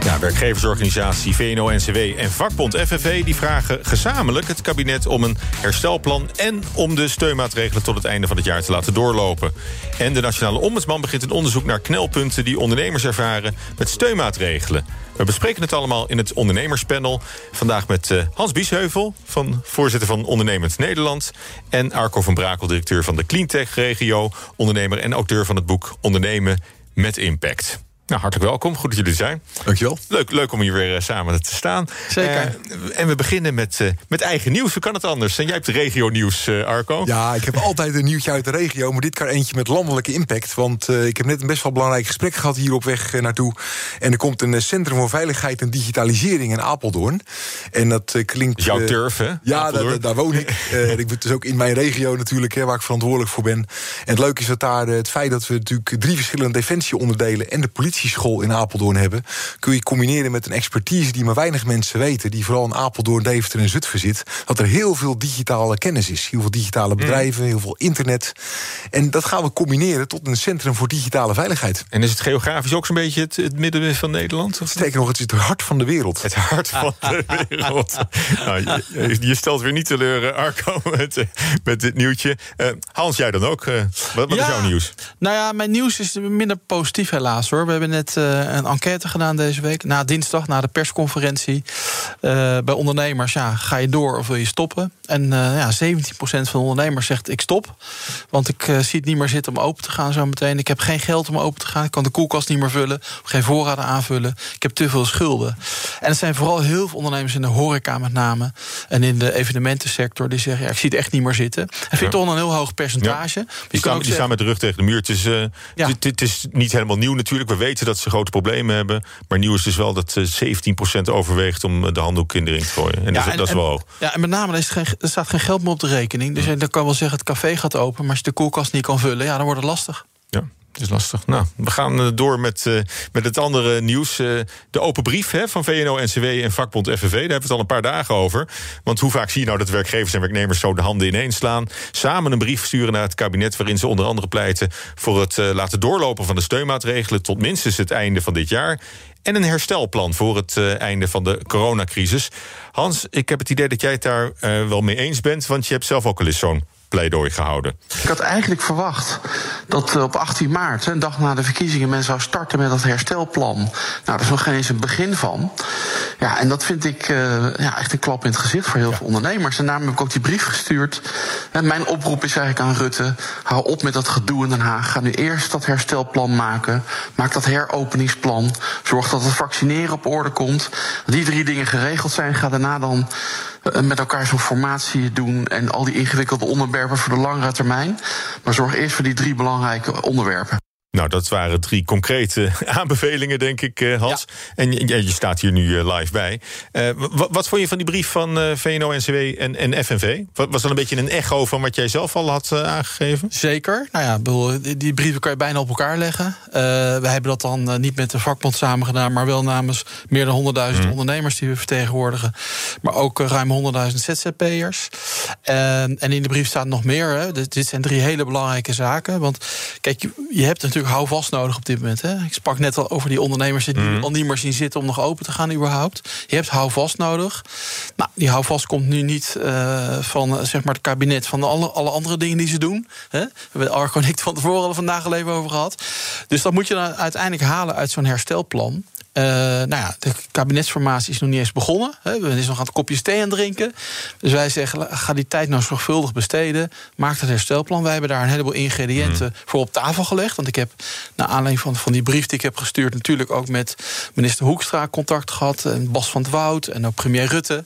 Ja, werkgeversorganisatie VNO-NCW en vakbond FNV... die vragen gezamenlijk het kabinet om een herstelplan... en om de steunmaatregelen tot het einde van het jaar te laten doorlopen. En de Nationale Ombudsman begint een onderzoek naar knelpunten... die ondernemers ervaren met steunmaatregelen. We bespreken het allemaal in het ondernemerspanel. Vandaag met uh, Hans Biesheuvel, van, voorzitter van Ondernemend Nederland... en Arco van Brakel, directeur van de Cleantech-regio... ondernemer en auteur van het boek Ondernemen met Impact. Nou, hartelijk welkom. Goed dat jullie er zijn. Dankjewel. Leuk, leuk om hier weer uh, samen te staan. Zeker. Uh, en we beginnen met, uh, met eigen nieuws. Hoe kan het anders? En jij hebt regio nieuws, Arco. Ja, ik heb altijd een nieuwtje uit de regio. Maar dit keer eentje met landelijke impact. Want ik heb net een best wel belangrijk gesprek gehad hier op weg naartoe. En er komt een Centrum voor Veiligheid en Digitalisering in Apeldoorn. En dat klinkt... Jouw turf, hè? Ja, daar, daar woon ik. ik ben dus ook in mijn regio natuurlijk, hè, waar ik verantwoordelijk voor ben. En het leuke is dat daar het feit dat we natuurlijk drie verschillende defensieonderdelen... en de politie school in Apeldoorn hebben... kun je combineren met een expertise die maar weinig mensen weten... die vooral in Apeldoorn, Deventer en Zutphen zit... dat er heel veel digitale kennis is. Heel veel digitale bedrijven, heel veel internet. En dat gaan we combineren tot een centrum voor digitale veiligheid. En is het geografisch ook zo'n beetje het, het midden van Nederland? Sterker nog, het is het hart van de wereld. Het hart van de wereld. nou, je, je, stelt weer niet teleur, Arco, met, met dit nieuwtje. Uh, Hans, jij dan ook? Uh, wat, wat ja, is jouw nieuws? Nou ja, mijn nieuws is minder positief helaas hoor. We hebben net uh, een enquête gedaan deze week. Na dinsdag, na de persconferentie. Uh, bij ondernemers, ja, ga je door of wil je stoppen? En uh, ja, 17% van de ondernemers zegt ik stop. Want ik zie het niet meer zitten om open te gaan zo meteen. Ik heb geen geld om open te gaan. Ik kan de koelkast niet meer vullen. Geen voorraden aanvullen. Ik heb te veel schulden. En het zijn vooral heel veel ondernemers in de horeca met name. En in de evenementensector. Die zeggen, ja, ik zie het echt niet meer zitten. En vind ik toch een heel hoog percentage. Ja. Die, staan, die staan met de rug tegen de muur. Het is, ja. het is niet helemaal nieuw natuurlijk. We weten dat ze grote problemen hebben. Maar nieuw is dus wel dat 17% overweegt om de handdoek in de ring te gooien. En, ja, dat, en dat, is wel hoog. Ja, en met name er, geen, er staat geen geld meer op de rekening. Dus dan kan wel zeggen, het café gaat open. Maar als je de koelkast niet kan vullen, ja, dan wordt het lastig. Ja. Het is lastig. Nou, we gaan door met, uh, met het andere nieuws. Uh, de open brief hè, van VNO-NCW en vakbond FNV. Daar hebben we het al een paar dagen over. Want hoe vaak zie je nou dat werkgevers en werknemers... zo de handen ineens slaan, samen een brief sturen naar het kabinet... waarin ze onder andere pleiten voor het laten doorlopen van de steunmaatregelen... tot minstens het einde van dit jaar en een herstelplan voor het einde van de coronacrisis. Hans, ik heb het idee dat jij het daar wel mee eens bent... want je hebt zelf ook al eens zo'n pleidooi gehouden. Ik had eigenlijk verwacht dat op 18 maart, een dag na de verkiezingen, men zou starten met dat herstelplan. Nou, daar is nog geen eens een begin van. Ja, en dat vind ik uh, ja, echt een klap in het gezicht voor heel ja. veel ondernemers. En daarom heb ik ook die brief gestuurd. En mijn oproep is eigenlijk aan Rutte: hou op met dat gedoe in Den Haag. Ga nu eerst dat herstelplan maken. Maak dat heropeningsplan. Zorg dat het vaccineren op orde komt. Die drie dingen geregeld zijn, ga daarna dan met elkaar zo'n formatie doen en al die ingewikkelde onderwerpen voor de langere termijn. Maar zorg eerst voor die drie belangrijke onderwerpen. Nou, dat waren drie concrete aanbevelingen, denk ik, Hans. Ja. En je, je, staat hier nu live bij. Uh, wat, wat, vond je van die brief van uh, VNO-NCW en, en FNV? Was dat een beetje een echo van wat jij zelf al had uh, aangegeven? Zeker. Nou ja, bedoel, die, die, brieven kan je bijna op elkaar leggen. we hebben dat dan niet met de vakbond samen gedaan... maar wel namens meer dan 100.000 hmm. ondernemers die we vertegenwoordigen. Maar ook ruim 100.000 ZZP'ers. en in de brief staat nog meer. Hè. Dit, dit zijn drie hele belangrijke zaken. Want kijk, je, je hebt natuurlijk houvast nodig op dit moment. Hè? Ik sprak net al over die ondernemers die mm. al niet meer zien zitten om nog open te gaan überhaupt. Je hebt houvast nodig. Nou, die houvast komt nu niet uh, van zeg maar het kabinet, van alle, alle andere dingen die ze doen. Hè? We hebben Arco en ik van tevoren al vandaag al even over gehad. Dus dat moet je dan uiteindelijk halen uit zo'n herstelplan. Uh, nou ja, de kabinetsformatie is nog niet eens begonnen. Hè. We zijn nog aan het kopjes thee aan drinken. Dus wij zeggen, ga die tijd nou zorgvuldig besteden. Maak het herstelplan. Wij hebben daar een heleboel ingrediënten mm. voor op tafel gelegd. Want ik heb, naar aanleiding van, van die brief die ik heb gestuurd... natuurlijk ook met minister Hoekstra contact gehad... en Bas van het Woud en ook premier Rutte. En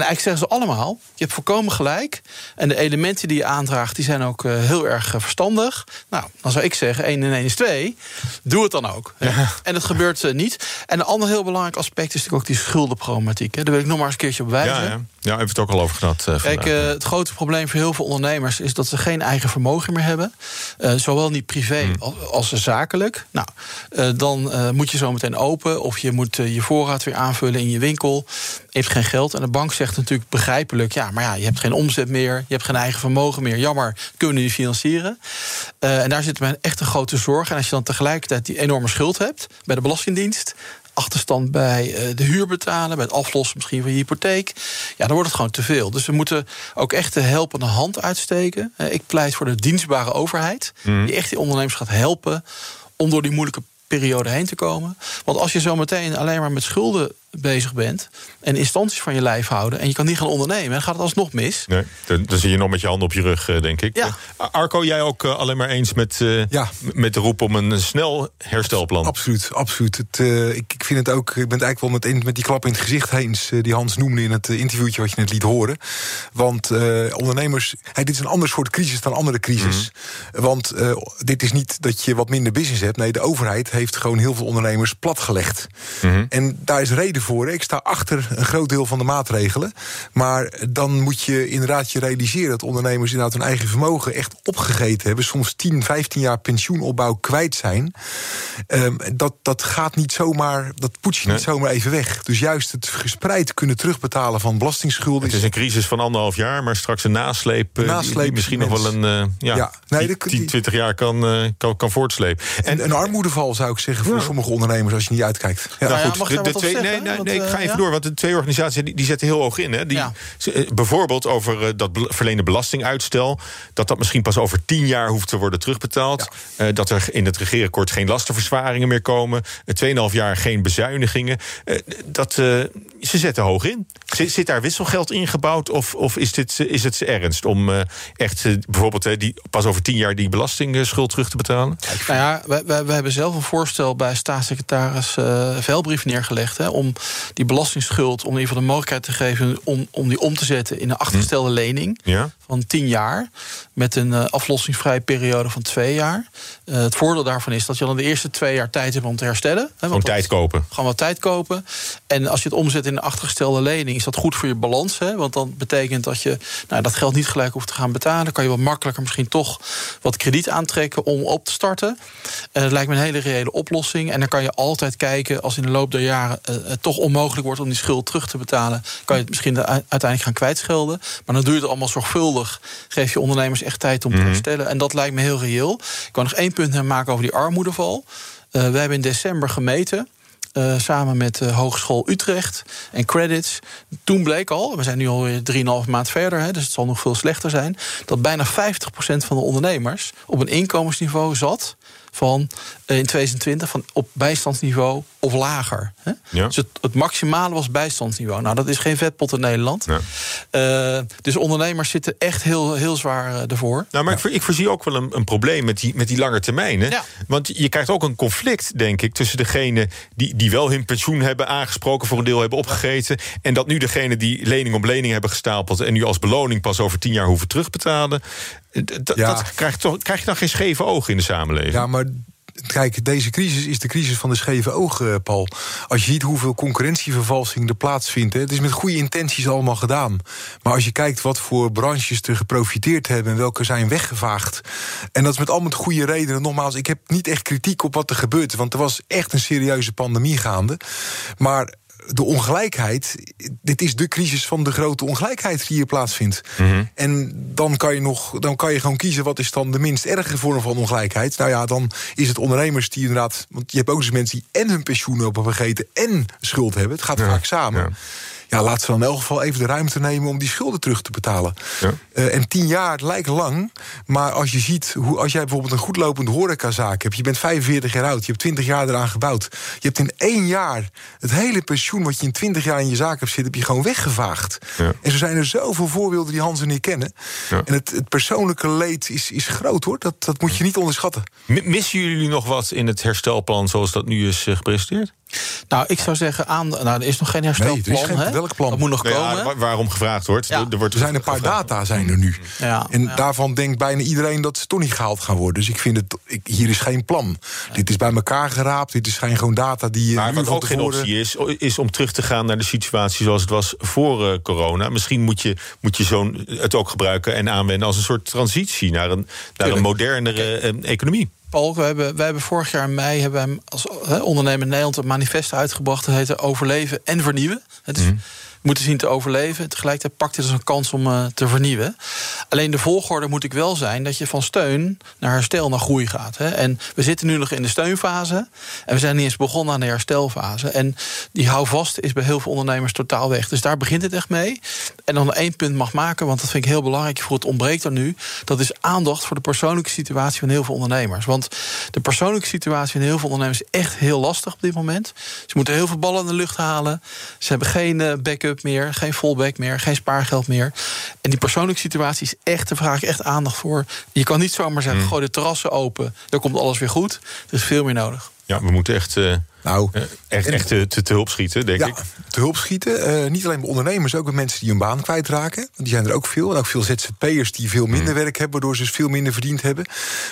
eigenlijk zeggen ze allemaal, je hebt volkomen gelijk. En de elementen die je aandraagt, die zijn ook uh, heel erg uh, verstandig. Nou, dan zou ik zeggen, 1 en 1 is 2. Doe het dan ook. Ja. En het gebeurt niet. En een ander heel belangrijk aspect is natuurlijk ook die schuldenproblematiek. Hè. Daar wil ik nog maar eens een keertje op wijzen. Ja, ja. ja we hebben het ook al over gehad. Uh, Kijk, uh, het grote probleem voor heel veel ondernemers is dat ze geen eigen vermogen meer hebben. Uh, zowel niet privé hmm. als, als, zakelijk. Nou, dan moet je zo meteen open of je moet je voorraad weer aanvullen in je winkel. Je hebt geen geld. En de bank zegt natuurlijk begrijpelijk: ja, maar ja, je hebt geen omzet meer, je hebt geen eigen vermogen meer. Jammer, kunnen we niet financieren. en daar zit men echt een grote zorg. En als je dan tegelijkertijd die enorme schuld hebt bij de Belastingdienst achterstand bij eh, de huur betalen, bij het aflossen misschien van je hypotheek. Ja, dan wordt het gewoon te veel. Dus we moeten ook echt de helpende hand uitsteken. Eh, ik pleit voor de dienstbare overheid, mhm. die echt die ondernemers gaat helpen om door die moeilijke periode heen te komen. Want als je zo meteen alleen maar met schulden bezig bent en instanties van je lijf houden en je kan niet gaan ondernemen, dan gaat het alsnog mis. Nee, dan, dan zit je nog met je handen op je rug, eh, denk ik. Ja. Arco, jij ook uh, alleen maar eens met, uh, ja. met de roep om een snel herstelplan? Absoluut, absoluut. Het, uh, ik, ik vind het ook, ik ben het eigenlijk wel meteen met die klap in het gezicht eens, die Hans noemde in het interviewtje wat je net liet horen. Want ondernemers, hey, dit is een ander soort crisis dan andere crisis. Mm Want dit is niet dat je wat minder business hebt. Nee, de overheid heeft gewoon heel veel ondernemers platgelegd. Mm En daar is reden voor. Ik sta achter een groot deel van de maatregelen. Maar dan moet je inderdaad je realiseren dat ondernemers inderdaad hun eigen vermogen echt opgegeten hebben. Soms 10, 15 jaar pensioenopbouw kwijt zijn. Um, dat, dat gaat niet zomaar, dat poets je niet zomaar even weg. Dus juist het gespreid kunnen terugbetalen van belastingsschulden. Het is een crisis van anderhalf jaar, maar straks een nasleep. Nasleep die, misschien nog wel een uh, ja, ja, nee, die, 10, 20 jaar kan, uh, kan, kan voortslepen. En, een armoedeval zou ik zeggen voor sommige ondernemers als je niet uitkijkt. Ja, nou, goed, de, de twee, nee, nee, nee, ik ga even door, want de twee organisaties die, die zetten heel hoog in. Hè. Die, Bijvoorbeeld over dat verlenen belastinguitstel, dat dat misschien pas over tien jaar hoeft te worden terugbetaald. dat er in het regeerakkoord geen lastenverzwaringen meer komen. 2,5 jaar geen bezuinigingen. dat, ze zetten hoog in. Zit, zit daar wisselgeld ingebouwd? Of, of is, dit, is het ernst om echt bijvoorbeeld die, pas over tien jaar die belastingschuld terug te betalen? Nou ja, we, we, hebben zelf een voorstel bij staatssecretaris uh, Velbrief neergelegd. Hè, om die belastingsschuld, om in ieder geval de mogelijkheid te geven om, om die om te zetten in een achtergestelde lening ja. van 10 jaar. Met een uh, aflossingsvrije periode van twee jaar. Uh, het voordeel daarvan is dat je dan de eerste twee jaar tijd hebt om te herstellen. Hè, Gewoon tijd kopen. Gewoon wat tijd kopen. En als je het omzet in een achtergestelde lening, is dat goed voor je balans. Hè, want dan betekent dat je nou, dat geld niet gelijk hoeft te gaan betalen. kan je wat makkelijker misschien toch wat krediet aantrekken om op te starten. Uh, dat lijkt me een hele reële oplossing. En dan kan je altijd kijken als in de loop der jaren uh, het toch onmogelijk wordt om die schuld terug te betalen. Kan je het misschien uiteindelijk gaan kwijtschelden. Maar dan doe je het allemaal zorgvuldig. Geef je ondernemers echt tijd om te mhm. herstellen. En dat lijkt me heel reëel. Ik kan nog één punt maken over die armoedeval. Uh, we hebben in december gemeten. Uh, samen met de Hogeschool Utrecht en Credits. Toen bleek al, we zijn nu alweer 3,5 maand verder, hè, dus het zal nog veel slechter zijn. dat bijna 50% van de ondernemers op een inkomensniveau zat van eh, in 2020 van op bijstandsniveau of lager. Hè? Ja. Dus het, het, maximale was bijstandsniveau. Nou, dat is geen vetpot in Nederland. Ja. Uh, dus ondernemers zitten echt heel, heel zwaar uh, ervoor. Nou, maar ik, ik voorzie ook wel een, een, probleem met die, met die lange termijnen. Want je krijgt ook een conflict, denk ik, tussen degene die, die wel hun pensioen hebben aangesproken, voor een deel hebben opgegeten. En dat nu degene die lening op lening hebben gestapeld en nu als beloning pas over tien jaar hoeven terugbetalen. Dat, ja. dat krijg, je toch, krijg je dan geen scheve ogen in de samenleving? Ja, maar Kijk, deze crisis is de crisis van de scheve ogen, eh, Paul. Als je ziet hoeveel concurrentievervalsing er plaatsvindt... Hè, het is met goede intenties allemaal gedaan. Maar als je kijkt wat voor branches er geprofiteerd hebben... en welke zijn weggevaagd... en dat is met allemaal met goede redenen. Nogmaals, ik heb niet echt kritiek op wat er gebeurt... want er was echt een serieuze pandemie gaande. Maar de ongelijkheid, dit is de crisis van de grote ongelijkheid die hier plaatsvindt. Mhm. En dan kan je nog, dan kan je gewoon kiezen wat is dan de minst erge vorm van ongelijkheid. Nou ja, dan is het ondernemers die inderdaad, want je hebt ook dus mensen die en hun pensioen hebben vergeten en schuld hebben. Het gaat vaak samen. Ja ja, laat ze dan in elk geval even de ruimte nemen om die schulden terug te betalen. Ja. Uh, en tien jaar lijkt lang, maar als je ziet, hoe, als jij bijvoorbeeld een goedlopende horecazaak hebt, je bent 45 jaar oud, je hebt 20 jaar eraan gebouwd, je hebt in één jaar het hele pensioen wat je in 20 jaar in je zaak hebt zitten, heb je gewoon weggevaagd. Ja. En zo zijn er zoveel voorbeelden die Hans en ik kennen. En het, het, persoonlijke leed is, is groot hoor, dat, dat moet je niet onderschatten. missen jullie nog wat in het herstelplan zoals dat nu is uh, gepresenteerd? Nou, ik zou zeggen, aan, nou, er is nog geen herstelplan. Nee, er is geen, hè? welk plan? Dat moet nog ja, komen. waar- waarom gevraagd wordt. Ja. Er, wordt Er zijn een paar gevraagd. data zijn er nu. Ja, en ja. daarvan denkt bijna iedereen dat ze toch niet gehaald gaan worden. Dus ik vind het, ik, hier is geen plan. Dit is bij elkaar geraapt. Dit is geen gewoon data die je Maar nu wat ook geen optie is, is om terug te gaan naar de situatie zoals het was voor eh, corona. Misschien moet je, moet je zo'n, het ook gebruiken en aanwenden als een soort transitie naar een, naar een modernere eh, economie. We hebben, wij hebben vorig jaar in mei hebben als hè, ondernemer Nederland een manifest uitgebracht. Dat heette Overleven en Vernieuwen. Het is, Mhm. Moeten zien te overleven. Tegelijkertijd pakt als een kans om eh, te vernieuwen. Alleen de volgorde moet ik wel zijn dat je van steun naar herstel naar groei gaat. Hè. En we zitten nu nog in de steunfase. En we zijn niet eens begonnen aan de herstelfase. En die houvast is bij heel veel ondernemers totaal weg. Dus daar begint het echt mee. En dan één punt mag maken, want dat vind ik heel belangrijk. Voor het ontbreekt er nu. Dat is aandacht voor de persoonlijke situatie van heel veel ondernemers. Want de persoonlijke situatie van heel veel ondernemers is echt heel lastig op dit moment. Ze moeten heel veel ballen in de lucht halen. Ze hebben geen eh, backup meer, geen fallback meer, geen spaargeld meer. En die persoonlijke situatie is echt, daar vraag ik echt aandacht voor. Je kan niet zomaar zeggen, gooi de terrassen open, dan komt alles weer goed. Er is veel meer nodig. Ja, we moeten echt, eh, Nou, eh, echt, echt te, te, te hulp schieten, denk ja, ik. te hulp schieten. Eh, niet alleen bij ondernemers, ook bij mensen die hun baan kwijtraken. Want die zijn er ook veel. En ook veel ZZP'ers die veel minder werk hebben... waardoor ze dus veel minder verdiend hebben.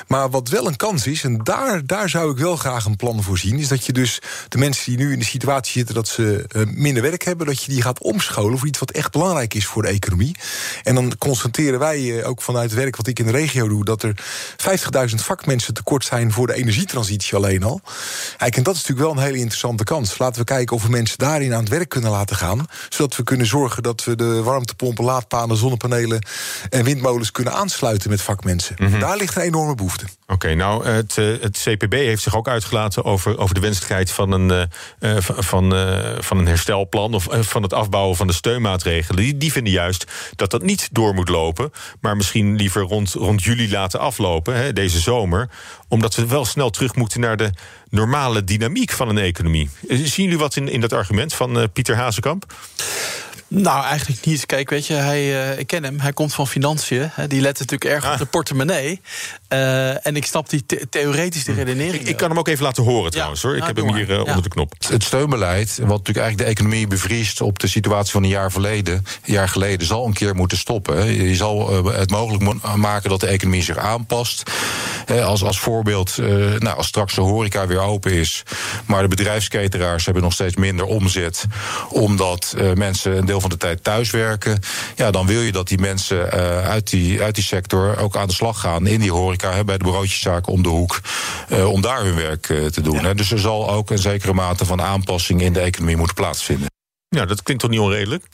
Maar wat wel een kans is, en daar, daar zou ik wel graag een plan voor zien... is dat je dus de mensen die nu in de situatie zitten... dat ze eh, minder werk hebben, dat je die gaat omscholen... voor iets wat echt belangrijk is voor de economie. En dan constateren wij ook vanuit het werk wat ik in de regio doe... dat er 50.000 vakmensen tekort zijn voor de energietransitie alleen al. Kijk, en dat is natuurlijk wel een hele interessante kans. Laten we kijken of we mensen daarin aan het werk kunnen laten gaan. Zodat we kunnen zorgen dat we de warmtepompen, laadpalen, zonnepanelen en windmolens kunnen aansluiten met vakmensen. Daar ligt een enorme behoefte. Oké, nou, het, eh, het CPB heeft zich ook uitgelaten over, over de wenselijkheid van een, eh, eh, van, van, van een herstelplan of van het afbouwen van de steunmaatregelen. Die, die vinden juist dat dat niet door moet lopen, maar misschien liever rond, rond juli laten aflopen, hè, deze zomer, omdat we wel snel terug moeten naar de normale dynamiek van een economie. Eh, Zien jullie wat in, in dat argument van eh, Pieter Hazekamp? Nou, eigenlijk niet. Kijk, weet je, hij, eh, ik ken hem. Hij komt van financiën. Hè, die let natuurlijk erg Ah. op de portemonnee. Eh, en ik snap die the- theoretische redenering. Ik, ik kan hem ook even laten horen trouwens hoor. Ik nou, heb hem hier eh, Ja. onder de knop. Het steunbeleid, wat natuurlijk eigenlijk de economie bevriest op de situatie van een jaar, verleden, een jaar geleden, zal een keer moeten stoppen. Je zal het mogelijk mo- maken dat de economie zich aanpast. Als, als voorbeeld, eh, nou, als straks de horeca weer open is, maar de bedrijfsketeraars hebben nog steeds minder omzet, omdat eh, mensen een deel van de tijd thuiswerken. Ja, dan wil je dat die mensen eh, uit, die, uit die sector ook aan de slag gaan in die horeca, hè, bij de broodjeszaken om de hoek, eh, om daar hun werk eh, te doen. Hè. Dus er zal ook een zekere mate van aanpassing in de economie moeten plaatsvinden. Ja, dat klinkt toch niet onredelijk?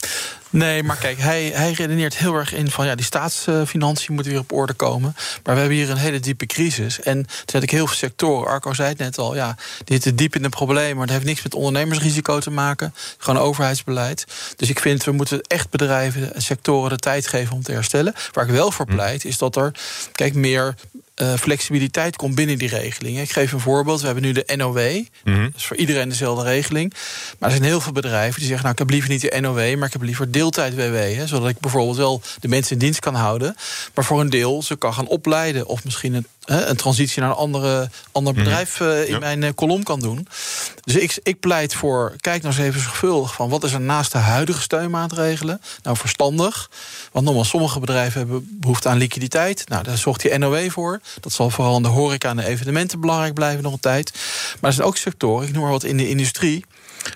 Nee, maar kijk, hij, hij redeneert heel erg in van ja, die staatsfinanciën moeten weer op orde komen. Maar we hebben hier een hele diepe crisis. En er zijn ook heel veel sectoren. Arco zei het net al, ja, die zitten diep in de problemen. Maar dat heeft niks met ondernemersrisico te maken. Gewoon overheidsbeleid. Dus ik vind, we moeten echt bedrijven en sectoren de tijd geven om te herstellen. Waar ik wel voor pleit, is dat er, kijk, meer eh, flexibiliteit komt binnen die regelingen. Ik geef een voorbeeld. We hebben nu de NOW. Mhm. Dat is voor iedereen dezelfde regeling. Maar er zijn heel veel bedrijven die zeggen... nou, ik heb liever niet de NOW, maar ik heb liever deeltijd-WW. Hè, zodat ik bijvoorbeeld wel de mensen in dienst kan houden... maar voor een deel ze kan gaan opleiden... of misschien een, een transitie naar een andere, ander bedrijf eh, in Ja. mijn eh, kolom kan doen. Dus ik, ik pleit voor, kijk nou eens even zorgvuldig... van wat is er naast de huidige steunmaatregelen nou verstandig... Want nogmaals, sommige bedrijven hebben behoefte aan liquiditeit. Nou, daar zorgt die NOW voor. Dat zal vooral in de horeca en de evenementen belangrijk blijven nog een tijd. Maar er zijn ook sectoren, ik noem maar wat in de industrie...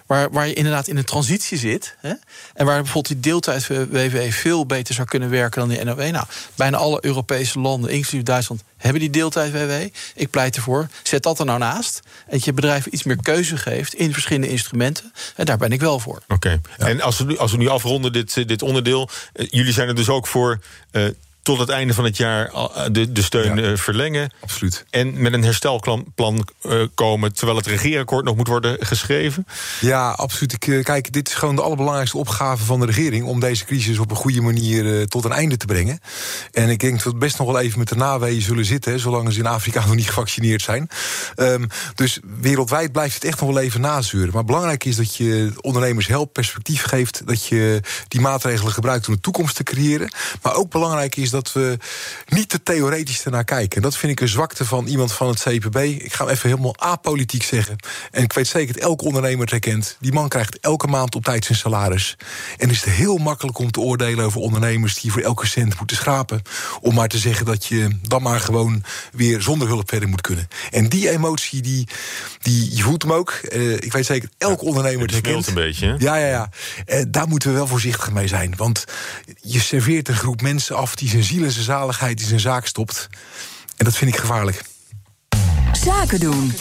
Waar, waar je inderdaad in een transitie zit. Hè? En waar bijvoorbeeld die deeltijd-WW veel beter zou kunnen werken dan die NOW. Nou, bijna alle Europese landen, inclusief Duitsland, hebben die deeltijd-WW. Ik pleit ervoor, zet dat er nou naast. Dat je bedrijven iets meer keuze geeft in verschillende instrumenten. En daar ben ik wel voor. Oké. En als we, als we nu afronden, dit, eh, dit onderdeel. eh, jullie zijn er dus ook voor. eh, tot het einde van het jaar eh, de, de steun Ja. eh, verlengen. Absoluut. En met een herstelplan plan, eh, komen. terwijl het regeerakkoord nog moet worden geschreven. Ja, absoluut. Ik, kijk, dit is gewoon de allerbelangrijkste opgave van de regering... om deze crisis op een goede manier tot een einde te brengen. En ik denk dat we best nog wel even met de naweeën zullen zitten... Hè, zolang ze in Afrika nog niet gevaccineerd zijn. Ehm, dus wereldwijd blijft het echt nog wel even nazeuren. Maar belangrijk is dat je ondernemers helpt, perspectief geeft... dat je die maatregelen gebruikt om de toekomst te creëren. Maar ook belangrijk is dat we niet te theoretisch ernaar kijken. En dat vind ik een zwakte van iemand van het CPB. Ik ga even helemaal apolitiek zeggen. En ik weet zeker dat elke ondernemer het herkent. Die man krijgt elke maand op tijd zijn salaris. En is het heel makkelijk om te oordelen over ondernemers... die voor elke cent moeten schrapen. Om maar te zeggen dat je dan maar gewoon weer zonder hulp verder moet kunnen. En die emotie, die, die, je voelt hem ook. Uh, ik weet zeker dat elke ondernemer het herkent. een beetje, hè? Ja, ja, ja. Uh, daar moeten we wel voorzichtig mee zijn. Want je serveert een groep mensen af... die zijn ziel en zaligheid in zijn zaak stopt. En dat vind ik gevaarlijk. Zaken doen.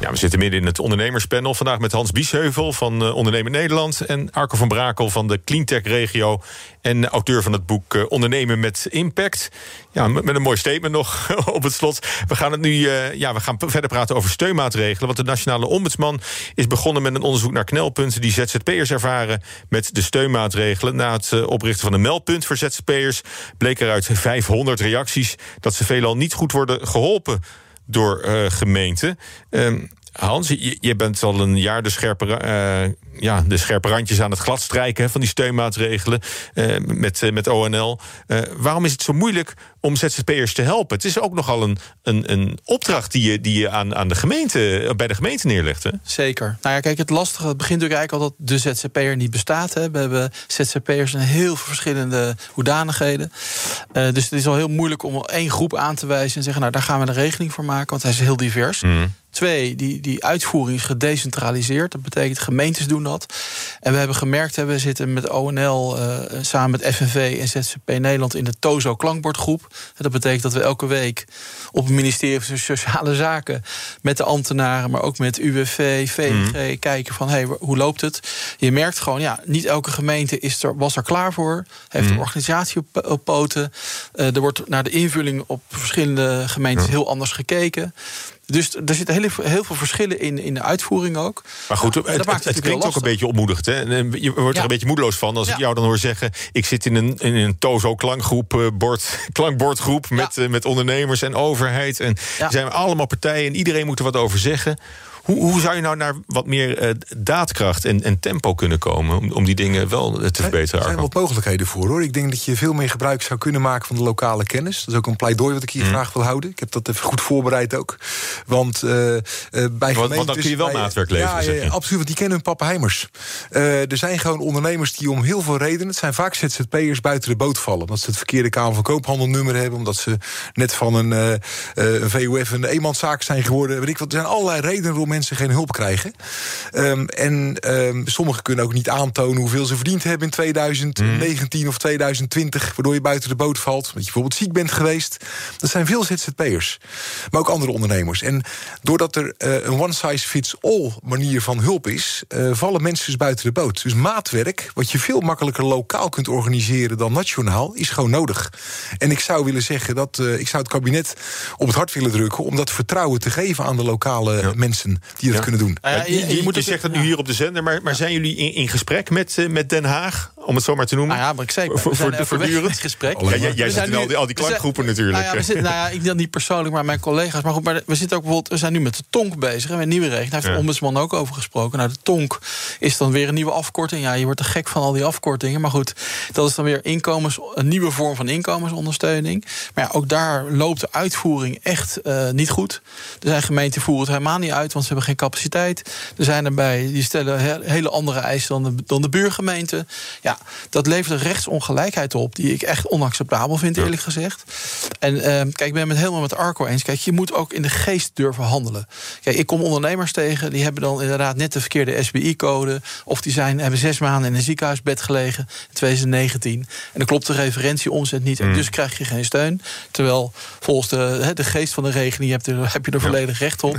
Ja, we zitten midden in het ondernemerspanel. Vandaag met Hans Biesheuvel van uh, Ondernemer Nederland... en Arco van Brakel van de Cleantech-regio... en auteur van het boek uh, Ondernemen met Impact. Ja, met, een mooi statement nog op het slot. We gaan, het nu, uh, ja, we gaan verder praten over steunmaatregelen... want de Nationale Ombudsman is begonnen met een onderzoek naar knelpunten... die ZZP'ers ervaren met de steunmaatregelen. Na het oprichten van een meldpunt voor ZZP'ers... bleek er uit 500 reacties dat ze veelal niet goed worden geholpen door uh, gemeenten. Uh, Hans, je, je, bent al een jaar de scherpe, uh, ja, de scherpe randjes aan het gladstrijken van die steunmaatregelen uh, met, met ONL. waarom is het zo moeilijk om ZZP'ers te helpen? Het is ook nogal een, een, een opdracht die je, die je aan, aan de gemeente, bij de gemeente neerlegt. Hè? Zeker. Nou ja, kijk, het lastige het begint natuurlijk eigenlijk al dat de ZZP'er niet bestaat. Hè. We hebben ZZP'ers in heel veel verschillende hoedanigheden. dus het is al heel moeilijk om één groep aan te wijzen en zeggen, nou daar gaan we een regeling voor maken, want hij is heel divers. Mm. Twee, die, die uitvoering is gedecentraliseerd. Dat betekent gemeentes doen dat. En we hebben gemerkt, hè, we zitten met ONL uh, samen met FNV en ZZP Nederland in de TOZO klankbordgroep. Dat betekent dat we elke week op het ministerie van Sociale Zaken met de ambtenaren, maar ook met UWV, VNG mm. kijken van hey, hoe loopt het? Je merkt gewoon, ja, niet elke gemeente is er, was er klaar voor, heeft mm. een organisatie op, op poten. Uh, er wordt naar de invulling op verschillende gemeentes heel anders gekeken. Dus er zitten heel, heel, veel verschillen in, in de uitvoering ook. Maar goed, ja, het, het, het klinkt ook een beetje ontmoedigd. Hè? Je wordt ja. er een beetje moedeloos van als ja. ik jou dan hoor zeggen... ik zit in een, in een Tozo klankgroep, uh, bord, klankbordgroep... Met, uh, met ondernemers en overheid. En er zijn allemaal partijen en iedereen moet er wat over zeggen. Hoe, hoe, zou je nou naar wat meer uh, daadkracht en, en, tempo kunnen komen... Om, om, die dingen wel te verbeteren? Er zijn wat mogelijkheden voor, hoor. Ik denk dat je veel meer gebruik zou kunnen maken van de lokale kennis. Dat is ook een pleidooi wat ik hier mm. graag wil houden. Ik heb dat even goed voorbereid ook. Want uh, uh, bij gemeentes... Want dan kun je wel maatwerk leveren, ja, absoluut, want die kennen hun pappenheimers. er zijn gewoon ondernemers die om heel veel redenen... het zijn vaak ZZP'ers buiten de boot vallen. Omdat ze het verkeerde Kamer van Koophandelnummer hebben... omdat ze net van een, een VOF een eenmanszaak zijn geworden. Weet ik wat. Er zijn allerlei redenen waarom mensen geen hulp krijgen. Um, en um, sommigen kunnen ook niet aantonen hoeveel ze verdiend hebben in 2019 mm. of 2020, waardoor je buiten de boot valt, omdat je bijvoorbeeld ziek bent geweest. Dat zijn veel ZZP'ers, maar ook andere ondernemers. En doordat er uh, een one-size-fits-all manier van hulp is, uh, vallen mensen dus buiten de boot. Dus maatwerk, wat je veel makkelijker lokaal kunt organiseren dan nationaal, is gewoon nodig. En ik zou willen zeggen dat uh, ik zou het kabinet op het hart willen drukken om dat vertrouwen te geven aan de lokale ja. mensen die dat ja. kunnen doen. Uh, je, je, je, moet je zegt het nu hier op de zender, maar, maar zijn jullie in, in gesprek met, uh, met Den Haag? Om het zo maar te noemen. Nou ja, maar ik zeker. Voor, voor, voortdurend gesprek. Ja, jij jij zit in al die, al die klankgroepen natuurlijk. Nou ja, we zitten, nou ja, ik dan niet persoonlijk, maar mijn collega's. Maar goed, maar we zitten ook bijvoorbeeld, we zijn nu met de TONK bezig. En met nieuwe regeling. Daar heeft de ombudsman ook over gesproken. Nou, de TONK is dan weer een nieuwe afkorting. Ja, je wordt er gek van al die afkortingen. Maar goed, dat is dan weer inkomens, een nieuwe vorm van inkomensondersteuning. Maar ja, ook daar loopt de uitvoering echt uh, niet goed. Er zijn gemeenten voeren het helemaal niet uit, want ze hebben geen capaciteit. Er zijn erbij die stellen hele andere eisen dan de, dan de buurgemeente. Ja, dat levert een rechtsongelijkheid op die ik echt onacceptabel vind, eerlijk gezegd. En uh, kijk, ik ben het helemaal met Arco eens. Kijk, je moet ook in de geest durven handelen. Kijk, ik kom ondernemers tegen, die hebben dan inderdaad net de verkeerde SBI-code. Of die zijn, hebben zes maanden in een ziekenhuisbed gelegen in 2019. En dan klopt de referentieomzet niet. En dus krijg je geen steun. Terwijl volgens de, de geest van de regeling heb je er, heb je er volledig recht op.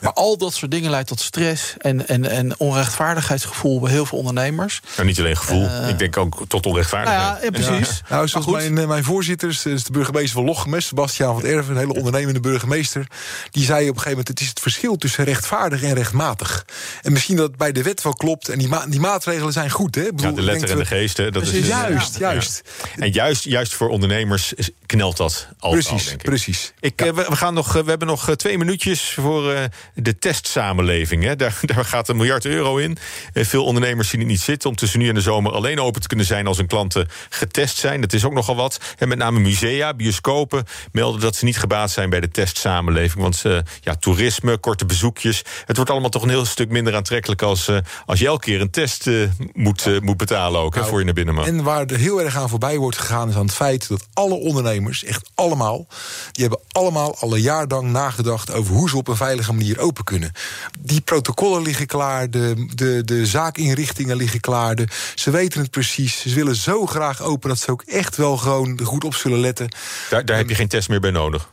Maar al dat soort dingen leidt tot stress en, en, en onrechtvaardigheidsgevoel bij heel veel ondernemers. Nou, niet alleen gevoel, uh, ik denk ook tot onrechtvaardigheid. Nou ja, ja precies. Ja. Nou, zoals mijn, mijn voorzitter, is de burgemeester van Lochem, Sebastiaan van Erven, een hele ondernemende burgemeester, die zei op een gegeven moment: het is het verschil tussen rechtvaardig en rechtmatig. En misschien dat bij de wet wel klopt, en die, ma die maatregelen zijn goed. Hè? Bedoel, ja, de letter en de geest, hè, dat precies, is juist, juist. En juist, juist voor ondernemers knelt dat al. Precies, al, denk ik. precies. Ik, uh, we, we, gaan nog, we hebben nog twee minuutjes voor uh, de testsamenleving. Hè. Daar, daar gaat een miljard euro in. Veel ondernemers zien het niet zitten om tussen nu en de zomer alleen open te kunnen zijn als hun klanten getest zijn. Dat is ook nogal wat. En met name musea, bioscopen melden dat ze niet gebaat zijn bij de testsamenleving. Want uh, ja, toerisme, korte bezoekjes. Het wordt allemaal toch een heel stuk minder aantrekkelijk als, uh, als je elke keer een test uh, moet, moet betalen ook, nou, voor je naar binnen mag. En waar er heel erg aan voorbij wordt gegaan is aan het feit dat alle ondernemers, echt allemaal, die hebben allemaal al een jaar lang nagedacht over hoe ze op een veilige manier open kunnen. Die protocollen liggen klaar, de, de, de zaakinrichtingen liggen klaar. De, ze weten het precies. Ze willen zo graag open dat ze ook echt wel gewoon goed op zullen letten. Daar, daar heb je geen test meer bij nodig.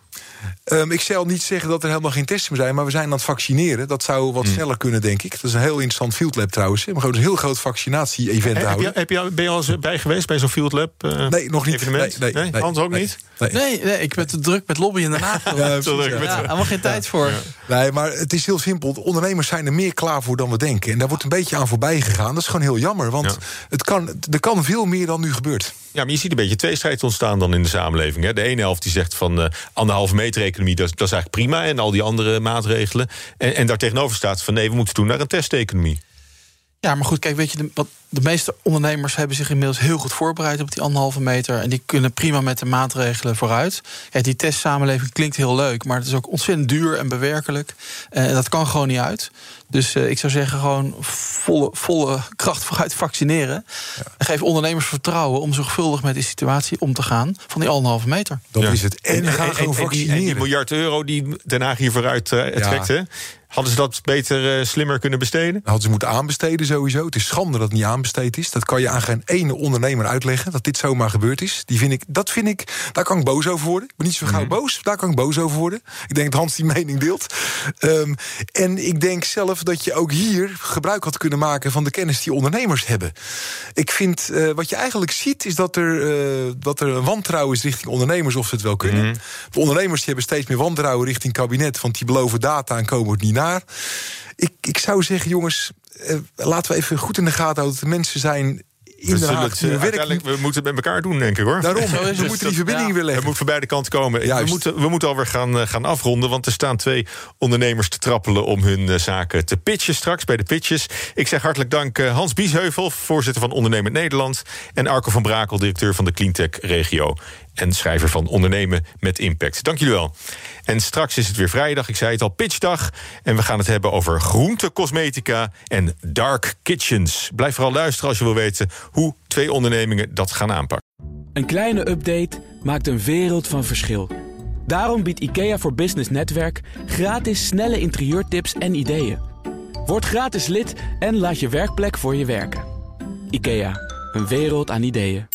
Um, ik zal niet zeggen dat er helemaal geen testen meer zijn, maar we zijn aan het vaccineren. Dat zou wat mm. sneller kunnen, denk ik. Dat is een heel interessant field lab trouwens. We gaan een heel groot vaccinatie-event houden. Heb je, heb je, ben je al eens bij geweest bij zo'n field lab? Uh, nee, nog niet. Evenement? Nee, nee, nee, Hans ook niet? Nee. Nee, nee, ik ben te druk met lobbyen daarna. ja, druk ja. helemaal geen tijd voor. Nee, maar het is heel simpel. De ondernemers zijn er meer klaar voor dan we denken. En daar wordt een beetje aan voorbij gegaan. Dat is gewoon heel jammer, want het kan, er kan veel meer dan nu gebeurt. Ja, maar je ziet een beetje twee strijd ontstaan dan in de samenleving. Hè? De ene helft die zegt van uh, anderhalve meter economie, dat, dat, is eigenlijk prima. En al die andere maatregelen. En, en daar tegenover staat van nee, we moeten doen naar een testeconomie. Ja, maar goed, kijk, weet je, de, wat, de meeste ondernemers hebben zich inmiddels heel goed voorbereid op die anderhalve meter. En die kunnen prima met de maatregelen vooruit. Ja, die testsamenleving klinkt heel leuk, maar het is ook ontzettend duur en bewerkelijk. En dat kan gewoon niet uit. Dus uh, ik zou zeggen, gewoon volle, volle kracht vooruit vaccineren. Ja. En geef ondernemers vertrouwen om zorgvuldig met die situatie om te gaan van die anderhalve meter. Dat ja. is het. En, en. En die, miljard euro die Den Haag hier vooruit uh, trekt, hè? Hadden ze dat beter, uh, slimmer kunnen besteden? Hadden ze moeten aanbesteden sowieso. Het is schande dat het niet aanbesteed is. Dat kan je aan geen ene ondernemer uitleggen, dat dit zomaar gebeurd is. Die vind ik, dat vind ik, daar kan ik boos over worden. Ik ben niet zo gauw mm. boos, daar kan ik boos over worden. Ik denk dat Hans die mening deelt. Um, en ik denk zelf dat je ook hier gebruik had kunnen maken... van de kennis die ondernemers hebben. Ik vind, uh, wat je eigenlijk ziet, is dat er, uh, dat er een wantrouwen is richting ondernemers... of ze het wel kunnen. Mm. De ondernemers die hebben steeds meer wantrouwen richting kabinet... want die beloven data en komen het niet naar. Ik, ik zou zeggen, jongens, uh, laten we even goed in de gaten houden... dat de mensen zijn inderdaad we, uiteindelijk, we moeten het met elkaar doen, denk ik hoor. Daarom, we dus moeten die verbinding ja. leggen. Het moet voor beide kanten komen. We moeten, we moeten alweer gaan, uh, gaan afronden, want er staan twee ondernemers te trappelen om hun uh, zaken te pitchen straks bij de pitches. Ik zeg hartelijk dank Hans Biesheuvel, voorzitter van Ondernemend Nederland, en Arco van Brakel, directeur van de Cleantech Regio en schrijver van Ondernemen met Impact. Dank jullie wel. En straks is het weer vrijdag, ik zei het al, pitchdag. En we gaan het hebben over groente, cosmetica en dark kitchens. Blijf vooral luisteren als je wil weten hoe twee ondernemingen dat gaan aanpakken. Een kleine update maakt een wereld van verschil. Daarom biedt IKEA voor Business Netwerk gratis snelle interieurtips en ideeën. Word gratis lid en laat je werkplek voor je werken. IKEA, een wereld aan ideeën.